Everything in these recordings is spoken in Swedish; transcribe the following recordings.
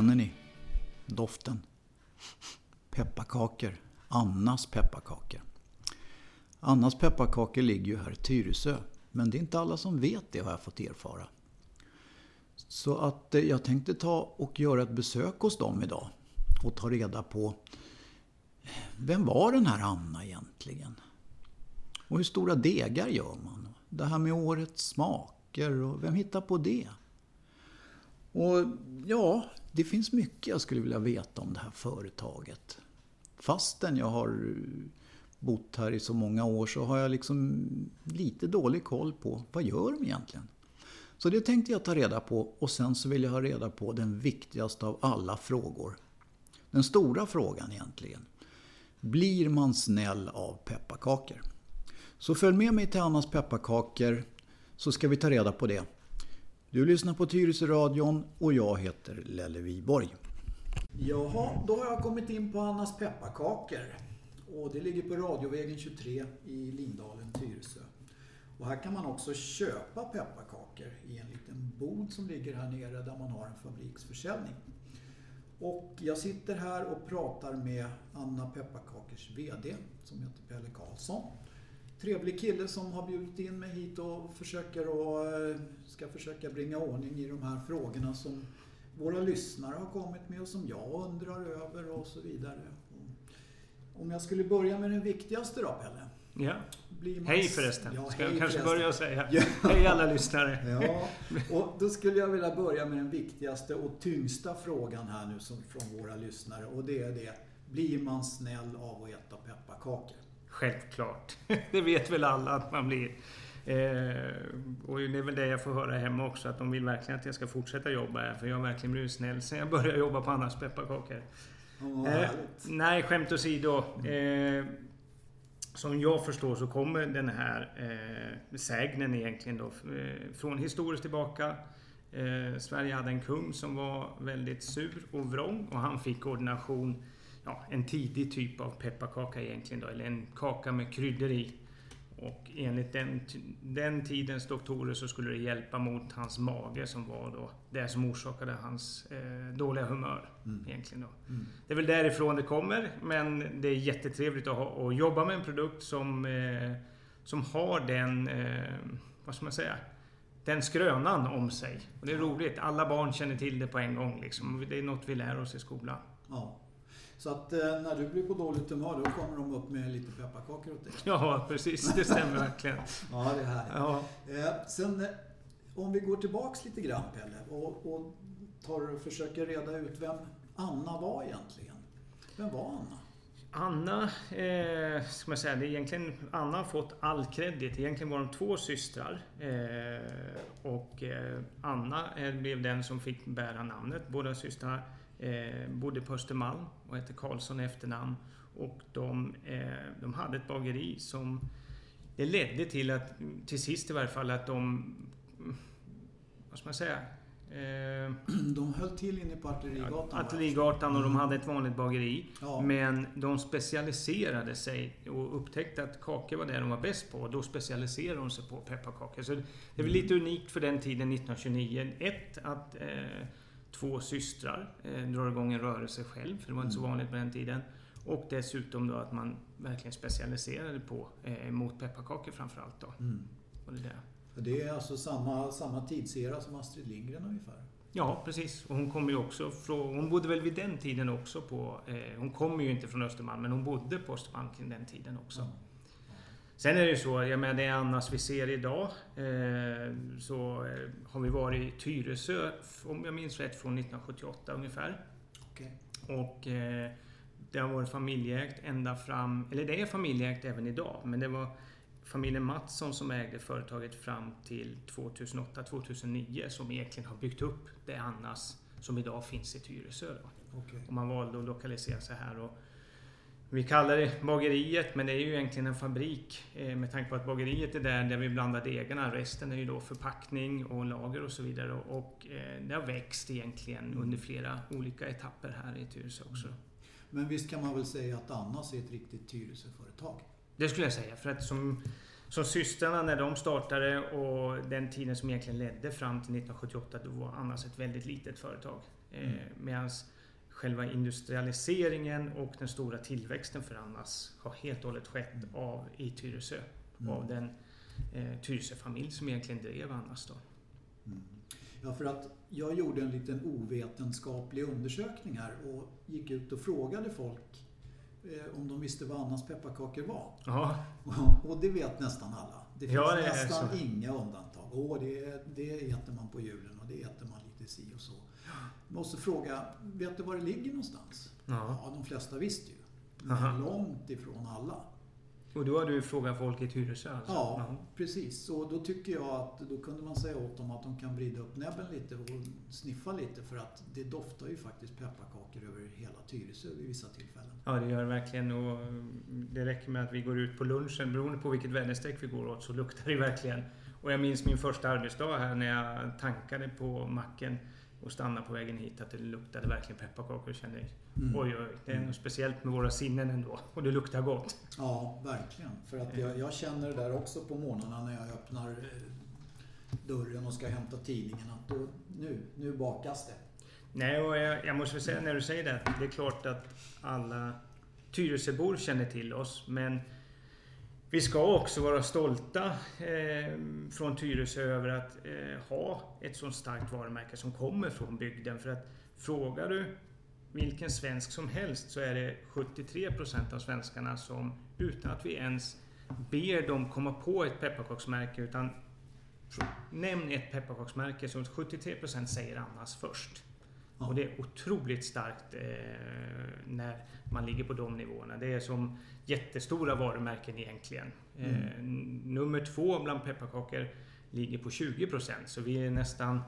Känner ni doften? Pepparkakor. Annas pepparkakor. Annas pepparkakor ligger ju här i Tyresö. Men det är inte alla som vet det har jag fått erfara. Så att eh, jag tänkte ta och göra ett besök hos dem idag. Och ta reda på eh, vem var den här Anna egentligen? Och hur stora degar gör man? Det här med årets smaker och vem hittar på det? Och ja, det finns mycket jag skulle vilja veta om det här företaget. Fastän jag har eh, bott här i så många år så har jag liksom lite dålig koll på vad gör de egentligen? Så det tänkte jag ta reda på och sen så vill jag ha reda på den viktigaste av alla frågor. Den stora frågan egentligen. Blir man snäll av pepparkakor? Så följ med mig till Annas pepparkakor så ska vi ta reda på det. Du lyssnar på Tyresö radion och jag heter Lelle Viborg. Jaha, då har jag kommit in på Annas pepparkakor. Och det ligger på Radiovägen 23 i Lindalen, Tyresö. Och här kan man också köpa pepparkakor i en liten bod som ligger här nere där man har en fabriksförsäljning. Och jag sitter här och pratar med Anna Pepparkakers VD som heter Pelle Karlsson. Trevlig kille som har bjudit in mig hit och försöker och, eh, ska försöka bringa ordning i de här frågorna som våra lyssnare har kommit med och som jag undrar över och så vidare. Om jag skulle börja med den viktigaste då Pelle? Ja. Man- Hej förresten. Ja, Ska jag kanske förresten. börja säga. Ja. Hej alla lyssnare. Ja, och då skulle jag vilja börja med den viktigaste och tyngsta frågan här nu som från våra lyssnare och det är det. Blir man snäll av att äta pepparkakor? Självklart. Det vet väl alla att man blir. Eh, och det är väl det jag får höra hemma också. Att de vill verkligen att jag ska fortsätta jobba här. För jag har verkligen blivit snäll sen jag började jobba på Annas pepparkakor. Vad Eh, nej, skämt åsido. Eh, som jag förstår så kommer den här eh, sägnen egentligen då eh, från historiskt tillbaka. Eh, Sverige hade en kung som var väldigt sur och vrång och han fick ordination, ja, en tidig typ av pepparkaka egentligen då, eller en kaka med kryddor i. Och enligt den, den tidens doktorer så skulle det hjälpa mot hans mage som var då det som orsakade hans eh, dåliga humör. Egentligen då. Mm. Det är väl därifrån det kommer, men det är jättetrevligt att, ha, att jobba med en produkt som, eh, som har den, eh, vad ska man säga, den skrönan om sig. Och det är roligt, alla barn känner till det på en gång. Liksom. Det är något vi lär oss i skolan. Ja. Så att eh, när du blir på dåligt humör då kommer de upp med lite pepparkakor åt dig. Ja, precis. Det stämmer verkligen. Ja, det är härligt. Ja. Eh, sen eh, om vi går tillbaks lite grann Pelle och, och tar och försöker reda ut vem Anna var egentligen. Vem var Anna? Anna, eh, ska man säga, det är egentligen Anna har fått all kredit. Egentligen var de två systrar. Eh, och eh, Anna eh, blev den som fick bära namnet. Båda systrarna eh, bodde på Östermalm och hette Karlsson i efternamn. Och de, eh, de hade ett bageri som det ledde till att, till sist i varje fall, att de... Vad ska man säga? Eh, De höll till inne på Artillerigatan. Artillerigatan och de hade ett vanligt bageri. Ja. Men de specialiserade sig och upptäckte att kakor var det de var bäst på. Då specialiserade de sig på pepparkakor. Så det är väl lite unikt för den tiden, 1929. Ett, att eh, två systrar eh, drar igång en rörelse själv, för det var inte så vanligt på den tiden. Och dessutom då att man verkligen specialiserade på eh, mot pepparkakor framförallt. Då. Mm. Och det där. Det är alltså samma, samma tidsera som Astrid Lindgren ungefär. Ja, precis. Och hon kommer också från... Hon bodde väl vid den tiden också på... Eh, hon kommer ju inte från Östermalm, men hon bodde på Östermalm kring den tiden också. Sen är det ju så, jag menar det är Annas vi ser idag. Eh, så eh, har vi varit i Tyresö, om jag minns rätt, från 1978 ungefär. Okej. Och eh, det har varit familjeägt ända fram... Eller det är familjeägt även idag, men det var familjen Mattsson som ägde företaget fram till 2008-2009 som egentligen har byggt upp det Annas som idag finns i Tyresö. Då. Okej. Och man valde att lokalisera sig här. Och vi kallar det bageriet, men det är ju egentligen en fabrik eh, med tanke på att bageriet är där, där vi blandar degarna. Resten är ju då förpackning och lager och så vidare. Och eh, det har växt egentligen under flera olika etapper här i Tyresö också. Men visst kan man väl säga att Annas är ett riktigt Tyresöföretag? Det skulle jag säga. För att som, som systrarna när de startade och den tiden som egentligen ledde fram till 1978, då var Annas ett väldigt litet företag. Eh, Medan själva industrialiseringen och den stora tillväxten för Annas har helt och hållet skett av i Tyresö. Mm. Av den eh, Tyresö-familj som egentligen drev Annas då. Mm. Ja, för att jag gjorde en liten ovetenskaplig undersökning här och gick ut och frågade folk om de visste vad Annas pepparkakor var. Ja, Och det vet nästan alla. Det finns Ja, det nästan inga undantag. Åh, det, det äter man på julen och det äter man lite si och så. Måste fråga, vet du var det ligger någonstans? ja. Ja, de flesta visste ju. Aha. Men långt ifrån alla. Och då har du frågat folk i Tyresö alltså? Ja, precis. Och då tycker jag att då kunde man säga åt dem att de kan vrida upp näbben lite och sniffa lite för att det doftar ju faktiskt pepparkakor över hela Tyresö vid vissa tillfällen. Ja, det gör det verkligen. Och det räcker med att vi går ut på lunchen. Beroende på vilket väderstreck vi går åt så luktar det verkligen. Och jag minns min första arbetsdag här när jag tankade på macken och stannade på vägen hit. Att det luktade verkligen pepparkakor. Jag kände Mm. oj, oj, det är något speciellt med våra sinnen ändå. Och det luktar gott. Ja, verkligen. För att jag, jag känner det där också på morgnarna när jag öppnar eh, dörren och ska hämta tidningen att då, nu, nu bakas det. Nej, och jag, jag måste väl säga när du säger det. Det är klart att alla Tyresöbor känner till oss. Men vi ska också vara stolta eh, från Tyresö över att eh, ha ett så starkt varumärke som kommer från bygden. För att frågar du vilken svensk som helst så är det 73 procent av svenskarna som utan att vi ens ber dem komma på ett pepparkaksmärke utan Nämn ett pepparkaksmärke som 73 procent säger Annas först. Ja. Och det är otroligt starkt eh, när man ligger på de nivåerna. Det är som jättestora varumärken egentligen. Eh, nummer två bland pepparkakor ligger på 20%. Så vi är nästan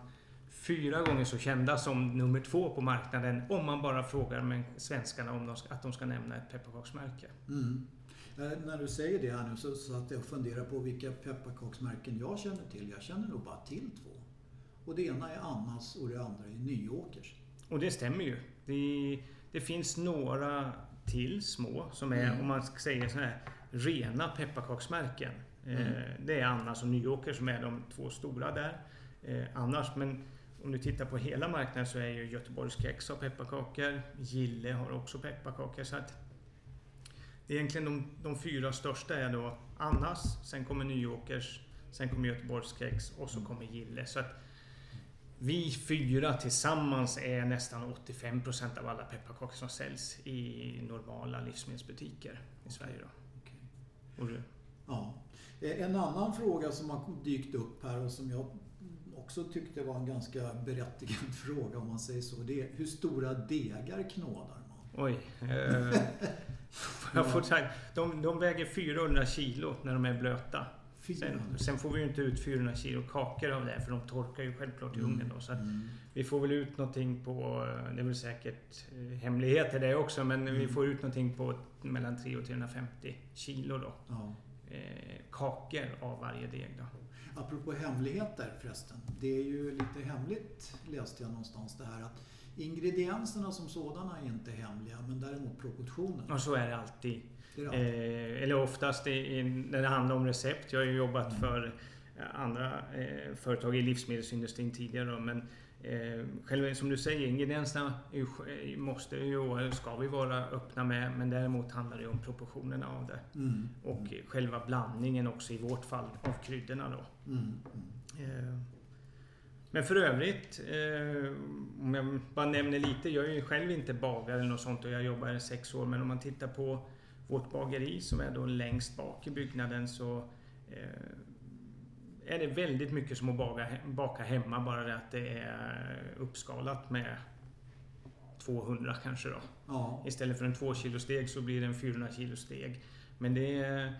fyra gånger så kända som nummer två på marknaden om man bara frågar med svenskarna om de att de ska nämna ett pepparkaksmärke. Mm. Eh, när du säger det här nu så satt jag och funderade på vilka pepparkaksmärken jag känner till. Jag känner nog bara till två. Och det ena är Annas och det andra är Nyåkers. Och det stämmer ju. Det, det finns några till små som är, Mm. om man ska säga så här, rena pepparkaksmärken. Eh, Mm. det är Annas och Nyåker som är de två stora där. Eh, annars, men om du tittar på hela marknaden så är ju Göteborgs kex har pepparkakor. Gille har också pepparkakor. Så att det är egentligen de, de fyra största är då Annas, sen kommer Nyåkers, sen kommer Göteborgs kex och så kommer Gille. Så att vi fyra tillsammans är nästan 85% av alla pepparkakor som säljs i normala livsmedelsbutiker i Sverige. Då. Du, Ja. Eh, En annan fråga som har dykt upp här och som jag också tyckte var en ganska berättigad fråga om man säger så. Det är hur stora degar knådar man? oj. Eh, jag får de, de väger 400 kilo när de är blöta. Sen, 400. sen får vi ju inte ut 400 kilo kakor av det för de torkar ju självklart i ugnen. Då, så Mm. vi får väl ut någonting på, det är väl säkert eh, hemligheter det också, men vi Mm. får ut någonting på mellan 300 och 350 kilo då. Ja. Eh, kakor av varje deg då. Apropå hemligheter förresten. Det är ju lite hemligt läste jag någonstans det här att ingredienserna som sådana är inte hemliga men däremot proportionerna. Och så är det alltid. Eh, eller oftast i, i, när det handlar om recept. Jag har ju jobbat Mm. för eh, andra eh, företag i livsmedelsindustrin tidigare. Då, men eh, själva, som du säger, ingredienserna ju, är- måste ju, och ska vi vara öppna med. Men däremot handlar det om proportionerna av det. Mm. Och själva blandningen också i vårt fall av kryddorna då. Mm. Mm. Eh, Men för övrigt, eh, om jag bara nämner lite. Jag är ju själv inte bagare eller något sånt och jag jobbar i sex år. Men om man tittar på vårt bageri som är då längst bak i byggnaden så eh, är det väldigt mycket som att baga, baka hemma. Bara det att det är uppskalat med 200 kanske då. Ja. Istället för en 2 kilo steg så blir det en 400 kilo steg. Men det är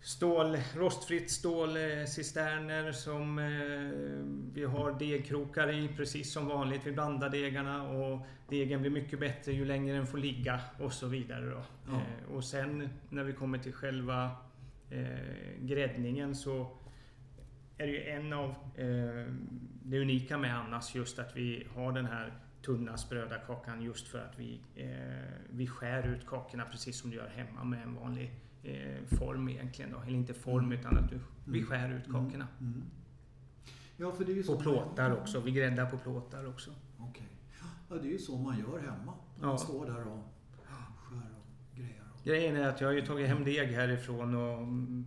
stål, rostfritt stålcisterner som eh, vi har degkrokar i precis som vanligt. Vi blandar degarna och degen blir mycket bättre ju längre den får ligga och så vidare. Då. Ja. Eh, och sen när vi kommer till själva eh, gräddningen så är det ju en av eh, det unika med Annas just att vi har den här tunna spröda kakan just för att vi, eh, vi skär ut kakorna precis som du gör hemma med en vanlig form egentligen. Då. Eller inte form Mm. utan att du, vi Mm. skär ut kakorna. Mm. Ja, för det är ju På så- plåtar också. Vi gräddar på plåtar också. Okej. Ja, Ja, det är ju så man gör hemma. Man Ja. står där och skär och grejer. Och... Grejen är att jag har ju tagit hem deg härifrån och mm,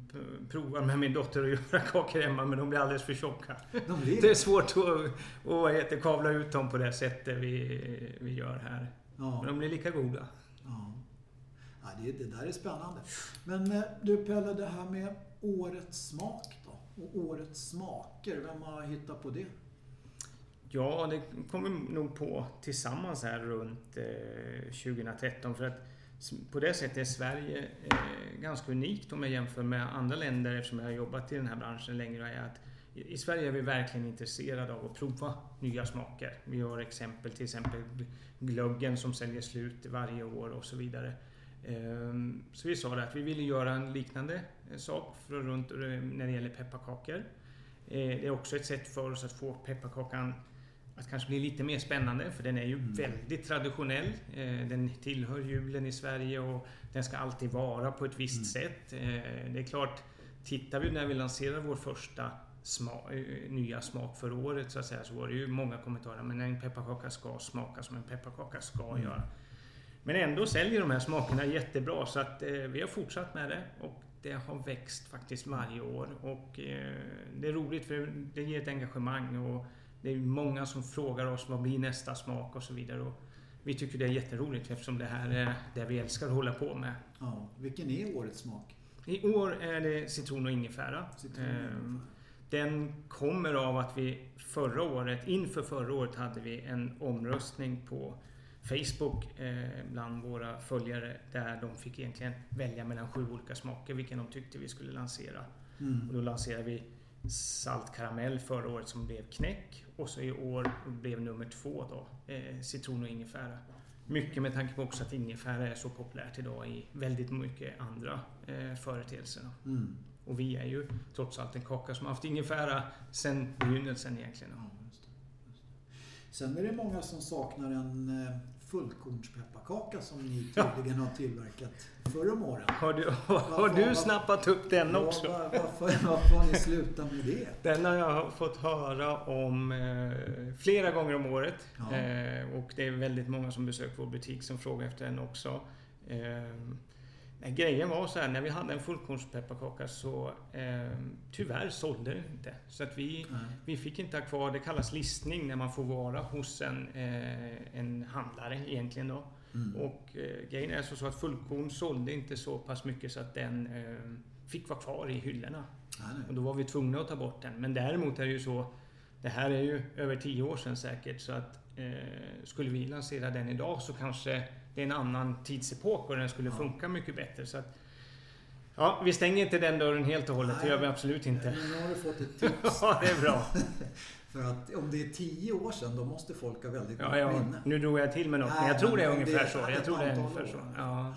provar med min dotter att göra kakor hemma men de blir alldeles för tjocka. De blir Det är svårt att, att heter, kavla ut dem på det sättet vi, vi gör här. Ja. Men de blir lika goda. Ja. Det, det där är spännande. Men eh, du Pelle, det här med årets smak då? Och årets smaker, vem har hittat på det? Ja, det kom vi nog på tillsammans här runt eh, 2013. För att på det sättet är Sverige eh, ganska unikt om jag jämför med andra länder eftersom jag har jobbat i den här branschen längre. Är att i, Sverige är vi verkligen intresserade av att prova nya smaker. Vi har exempel, till exempel glöggen som säljer slut varje år och så vidare. Ehm, Så vi sa att vi ville göra en liknande eh, sak för runt, eh, när det gäller pepparkakor. Eh, Det är också ett sätt för oss att få pepparkakan att kanske bli lite mer spännande för den är ju Mm. väldigt traditionell. Den tillhör julen i Sverige och den ska alltid vara på ett visst Mm. sätt. Det är klart, tittar vi när vi lanserar vår första sma, nya smak för året så att säga så var det ju många kommentarer men en pepparkaka ska smaka som en pepparkaka ska Mm. göra. Men ändå säljer de här smakerna jättebra så att eh, vi har fortsatt med det och det har växt faktiskt varje år och eh, det är roligt för det ger ett engagemang och det är många som frågar oss vad blir nästa smak och så vidare. Och vi tycker det är jätteroligt eftersom det här är det vi älskar att hålla på med. Ja, vilken är årets smak? I år är det citron och ingefära. Citron. Ehm, Den kommer av att vi förra året, inför förra året, hade vi en omröstning på Facebook eh, bland våra följare där de fick egentligen välja mellan sju olika smaker vilken de tyckte vi skulle lansera. Och Mm. då lanserade vi salt karamell förra året som blev knäck och så i år blev nummer två då eh, citron och ingefära. Mycket med tanke på också att ingefära är så populärt idag i väldigt mycket andra eh, företeelser. Mm. Och vi är ju trots allt en kaka som har haft ingefära sedan begynnelsen egentligen. Ja, just det, just det. Sen är det många som saknar en eh, fullkornspepparkaka som ni tydligen har tillverkat förr om åren. Har du, har du snappat upp den också? Var, varför, varför har ni slutat med det? Den har jag fått höra om eh, flera gånger om året. Ja. Eh, och det är väldigt många som besöker vår butik som frågar efter den också. Eh, nej, grejen var så här, när vi hade en fullkornspepparkaka så eh, tyvärr sålde den inte. Så att vi, Nej. vi fick inte ha kvar, det kallas listning när man får vara hos en, eh, en handlare egentligen då. Mm. Och eh, grejen är så, så att fullkorn sålde inte så pass mycket så att den eh, fick vara kvar i hyllorna. Nej, Och då var vi tvungna att ta bort den. Men däremot är det ju så, det här är ju över tio år sedan säkert, så att eh, skulle vi lansera den idag så kanske det är en annan tidsepok och den skulle funka mycket bättre. Så att, ja, vi stänger inte den dörren helt och hållet, det gör vi absolut inte. Men nu har du fått ett tips. Ja, det är bra. För att om det är tio år sedan, då måste folk ha väldigt Ja, gott ja, minne. nu drog jag till med något, men Nej, jag tror det är men det ungefär är så. Jag tror det är ungefär år. så. Ja.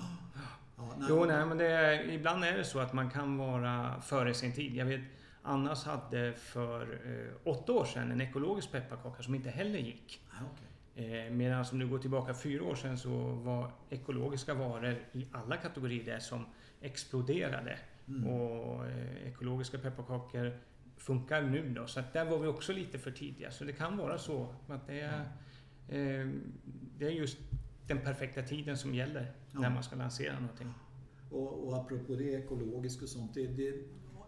Ja, nej, Jo, nej, men det är, ibland är det så att man kan vara före sin tid. Jag vet, Annas hade för eh, åtta år sedan en ekologisk pepparkaka som inte heller gick. Nej, okej. Eh, medan om du går tillbaka fyra år sedan så var ekologiska varor i alla kategorier det som exploderade. Mm. Och eh, ekologiska pepparkakor funkar nu då. Så att där var vi också lite för tidiga. Så det kan vara så att det är, eh, det är just den perfekta tiden som gäller Ja. när man ska lansera någonting. Och, och apropå det ekologiskt och sånt. Det, det,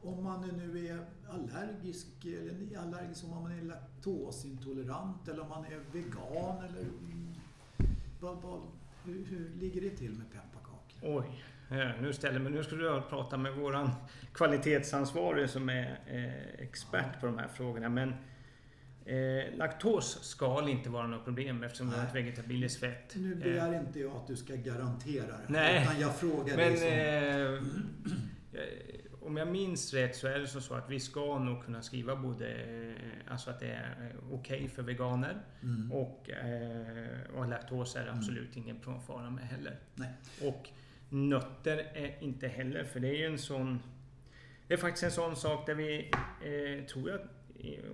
om man nu är allergisk, eller allergisk om man är laktosintolerant eller om man är vegan eller vad, vad, hur, hur ligger det till med pepparkakor? Oj, eh, nu ställer mig, nu ska du prata med våran kvalitetsansvarig som är eh, expert på de här frågorna. Men eh, laktos ska inte vara något problem eftersom vi har ett vegetabiliskt fett. Nu Eh, begär inte jag att du ska garantera det. Nej, Utan jag frågar Men dig som... eh, eh, om jag minns rätt så är det så att vi ska nog kunna skriva både eh, alltså att det är eh, okej för veganer Mm. och, eh, och laktos är det absolut ingen fara med heller. Nej. Och nötter är inte heller, för det är ju en sån... Det är faktiskt en sån sak där vi, eh, tror jag,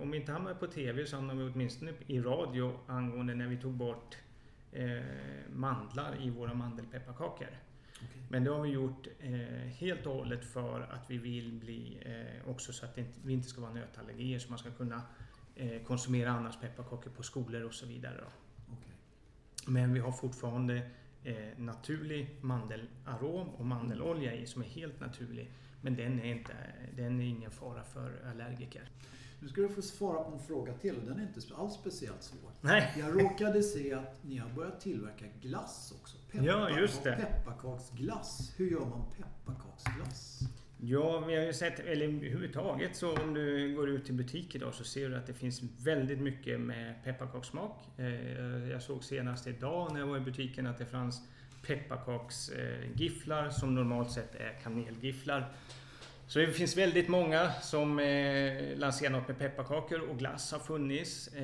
om vi inte hamnar på TV så hamnar vi åtminstone i radio angående när vi tog bort eh, mandlar i våra mandelpepparkakor. Men det har vi gjort eh, helt och hållet för att vi vill bli eh, också så att inte, vi inte ska vara nötallergier så man ska kunna eh, konsumera annars pepparkakor på skolor och så vidare. Okej. Men vi har fortfarande eh, naturlig mandelarom och mandelolja i som är helt naturlig. Men den är, inte, den är ingen fara för allergiker. Nu ska du få svara på en fråga till och den är inte alls speciellt svår. Nej. Jag råkade se att ni har börjat tillverka glass också. Peppar, ja, just det. Pepparkaksglass. Hur gör man pepparkaksglass? Ja, vi har ju sett, eller överhuvudtaget så om du går ut i butik idag så ser du att det finns väldigt mycket med pepparkakssmak. Eh, jag såg senast idag när jag var i butiken att det fanns pepparkaksgifflar som normalt sett är kanelgifflar. Så det finns väldigt många som eh, lanserar något med pepparkakor och glass har funnits. Eh,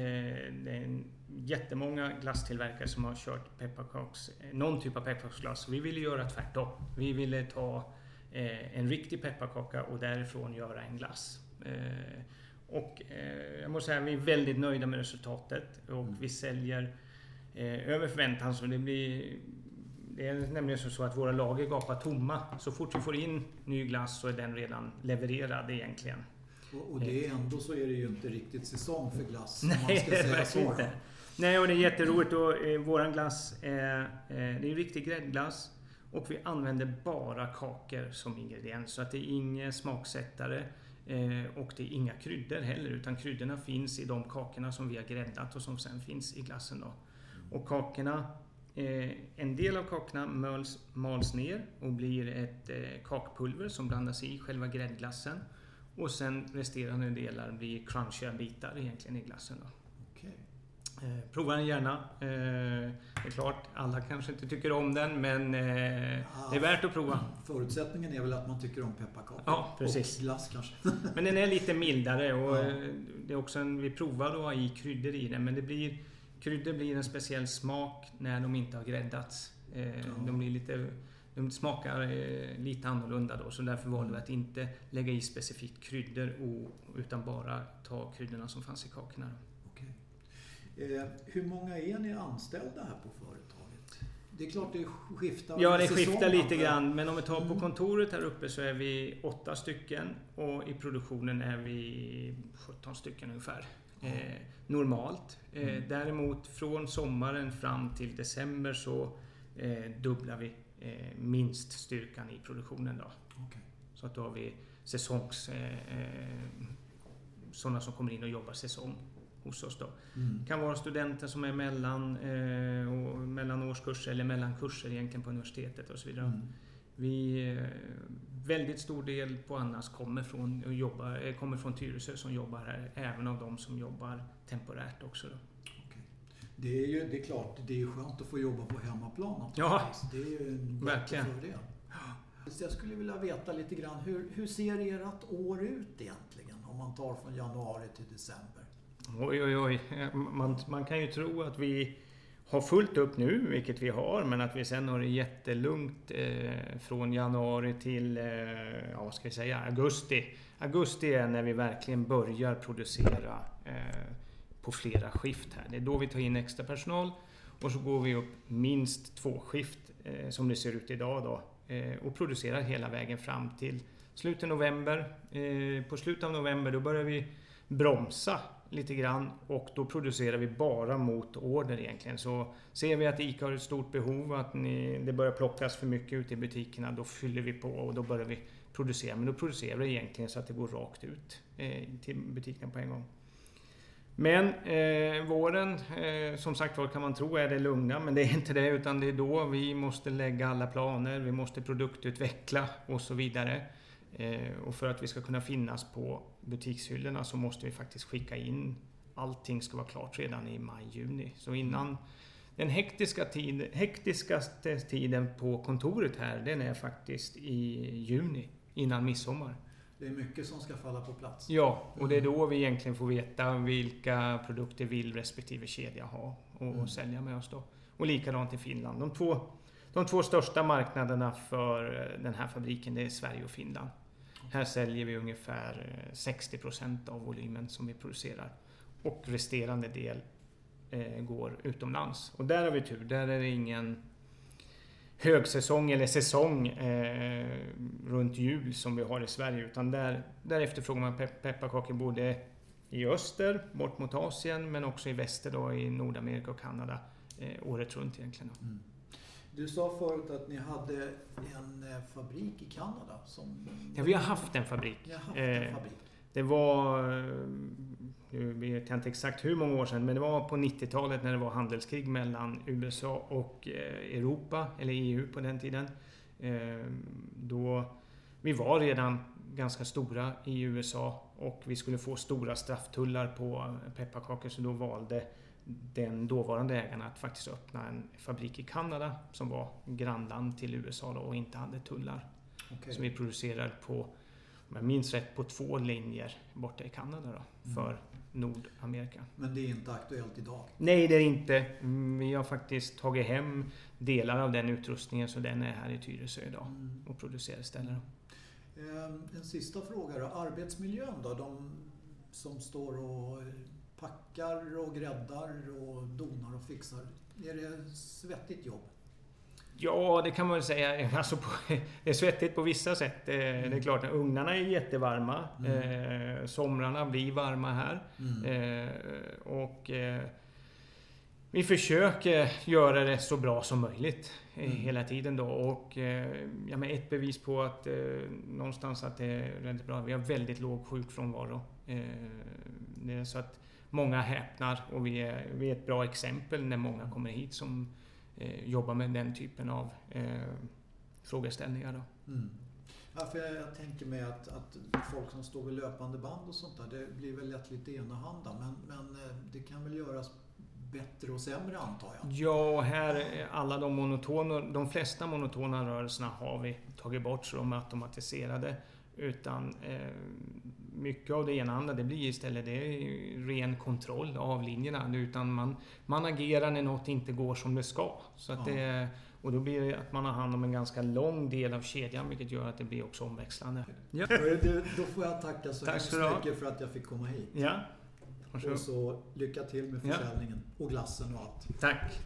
det är jättemånga glasstillverkare som har kört pepparkaks, eh, någon typ av pepparkaksglass. Vi ville göra tvärtom. Vi ville ta eh, en riktig pepparkaka och därifrån göra en glass. Eh, och eh, jag måste säga att vi är väldigt nöjda med resultatet och mm. vi säljer över förväntan. Så det blir det är nämligen så att våra lager gapar tomma. Så fort vi får in ny glass så är den redan levererad egentligen. Och, och det är ändå så är det ju inte riktigt säsong för glass. Nej, man ska säga så. Inte. Nej, och det är jätteroligt. Och, eh, våran glass är, eh, det är en riktig gräddglass. Och vi använder bara kakor som ingrediens. Så att det är inga smaksättare. Eh, och det är inga kryddor heller. Utan kryddorna finns i de kakorna som vi har gräddat och som sen finns i glassen. Då. Och kakorna en del av kakorna mals, mals ner och blir ett eh, kakpulver som blandas i själva gräddglassen. Och sen resterande delar blir crunchiga bitar egentligen i glassen. Då. Okay. Eh, prova den gärna. det är klart, alla kanske inte tycker om den men det är värt att prova. Förutsättningen är väl att man tycker om pepparkakor. Ja, precis. Och glass kanske. men den är lite mildare och ja. det är också en, vi provar att ha i kryddor i den men det blir Kryddor blir en speciell smak när de inte har gräddats. Eh, de, blir lite, de smakar eh, lite annorlunda då, så därför valde vi att inte lägga i specifikt kryddor utan bara ta kryddorna som fanns i kakorna. Okej. Eh, hur många är ni anställda här på företaget? Det är klart det skiftar Ja, det skiftar lite grann. Men om vi tar på mm. kontoret här uppe så är vi åtta stycken och i produktionen är vi 17 stycken ungefär. Eh, normalt. Eh, mm. Däremot från sommaren fram till december så eh, dubblar vi eh, minst styrkan i produktionen. Då. Okay. Så att då har vi säsongs... Eh, eh, sådana som kommer in och jobbar säsong hos oss. Då. Mm. kan vara studenter som är mellan, mellan årskurser eller mellan kurser egentligen på universitetet och så vidare. Mm. Vi, eh, väldigt stor del på Annas kommer från, jobba, eh, kommer från Tyresö som jobbar här, även av de som jobbar temporärt också. Då. Det är ju det är klart, det är skönt att få jobba på hemmaplan Ja, det är ju en verkligen. fördel. Jag skulle vilja veta lite grann, hur, hur ser ert år ut egentligen? Om man tar från januari till december. Oj, oj, oj. Man, man kan ju tro att vi har fullt upp nu, vilket vi har, men att vi sen har det jättelugnt eh, från januari till, eh, ja vad ska vi säga, augusti. Augusti är när vi verkligen börjar producera eh, på flera skift här. Det är då vi tar in extra personal och så går vi upp minst två skift eh, som det ser ut idag då eh, och producerar hela vägen fram till slutet av november. Eh, på slutet av november då börjar vi bromsa lite grann och då producerar vi bara mot order egentligen. Så ser vi att ICA har ett stort behov, att ni, det börjar plockas för mycket ute i butikerna, då fyller vi på och då börjar vi producera. Men då producerar vi egentligen så att det går rakt ut eh, till butikerna på en gång. Men eh, våren, eh, som sagt var kan man tro är det lugna, men det är inte det utan det är då vi måste lägga alla planer, vi måste produktutveckla och så vidare. Eh, och för att vi ska kunna finnas på butikshyllorna så måste vi faktiskt skicka in Allting ska vara klart redan i maj-juni. Så innan den hektiska tid, hektiskaste tiden på kontoret här, den är faktiskt i juni. Innan midsommar. Det är mycket som ska falla på plats. Ja, och det är då vi egentligen får veta vilka produkter vill respektive kedja ha och mm. sälja med oss då. Och likadant i Finland. De två, de två största marknaderna för den här fabriken det är Sverige och Finland. Här säljer vi ungefär eh, 60% av volymen som vi producerar. Och resterande del eh, går utomlands. Och där har vi tur. Där är det ingen högsäsong eller säsong eh, runt jul som vi har i Sverige. Utan där, där efterfrågar man pe pepparkakor både i öster, bort mot Asien, men också i väster då, i Nordamerika och Kanada. eh, året runt egentligen. Mm. Du sa förut att ni hade en eh, fabrik i Kanada som... Ja, vi har haft en fabrik. Haft en eh, fabrik. Det var, nu vet jag inte exakt hur många år sedan, men det var på 90-talet när det var handelskrig mellan USA och Europa, eller EU på den tiden. Då vi var redan ganska stora i USA och vi skulle få stora strafftullar på pepparkakor så då valde den dåvarande ägaren att faktiskt öppna en fabrik i Kanada som var grannland till USA då, och inte hade tullar. Okay. Så vi producerade på, om jag minns rätt, på två linjer borta i Kanada då, mm. för Nordamerika. Men det är inte aktuellt idag? Nej, det är inte. Vi har faktiskt tagit hem delar av den utrustningen så den är här i Tyresö idag mm. och producerar istället. Ehm, en sista fråga då. Arbetsmiljön då? De som står och packar och gräddar och donar och fixar. Är det svettigt jobb? Ja, det kan man väl säga. Alltså på, det är svettigt på vissa sätt. Mm. Det är mm. klart, ugnarna är jättevarma. Mm. Eh, somrarna blir varma här. Mm. Eh, och eh, vi försöker göra det så bra som möjligt eh, mm. hela tiden då. Och eh, ja, men ett bevis på att någonstans att det är väldigt bra. Vi har väldigt låg sjukfrånvaro. Så att många häpnar och vi är, vi är ett bra exempel när många kommer hit som eh, jobbar med den typen av eh, frågeställningar. Då. Mm. Ja, för jag, jag, tänker mig att, att folk som står vid löpande band och sånt där, det blir väl lätt lite enahanda. Men, men eh, det kan väl göras bättre och sämre antar jag? Ja, här alla de monotona, de flesta monotona rörelserna har vi tagit bort så de är automatiserade. Utan eh, mycket av det enahanda det blir istället det är ren kontroll av linjerna. Utan man, man agerar när något inte går som det ska. Så att ja. det, och då blir det att man har hand om en ganska lång del av kedjan vilket gör att det blir också omväxlande. Ja. Du, då får jag tacka så Tack hemskt mycket för att jag fick komma hit. Ja. Och så lycka till med försäljningen ja. och glassen och allt. Tack.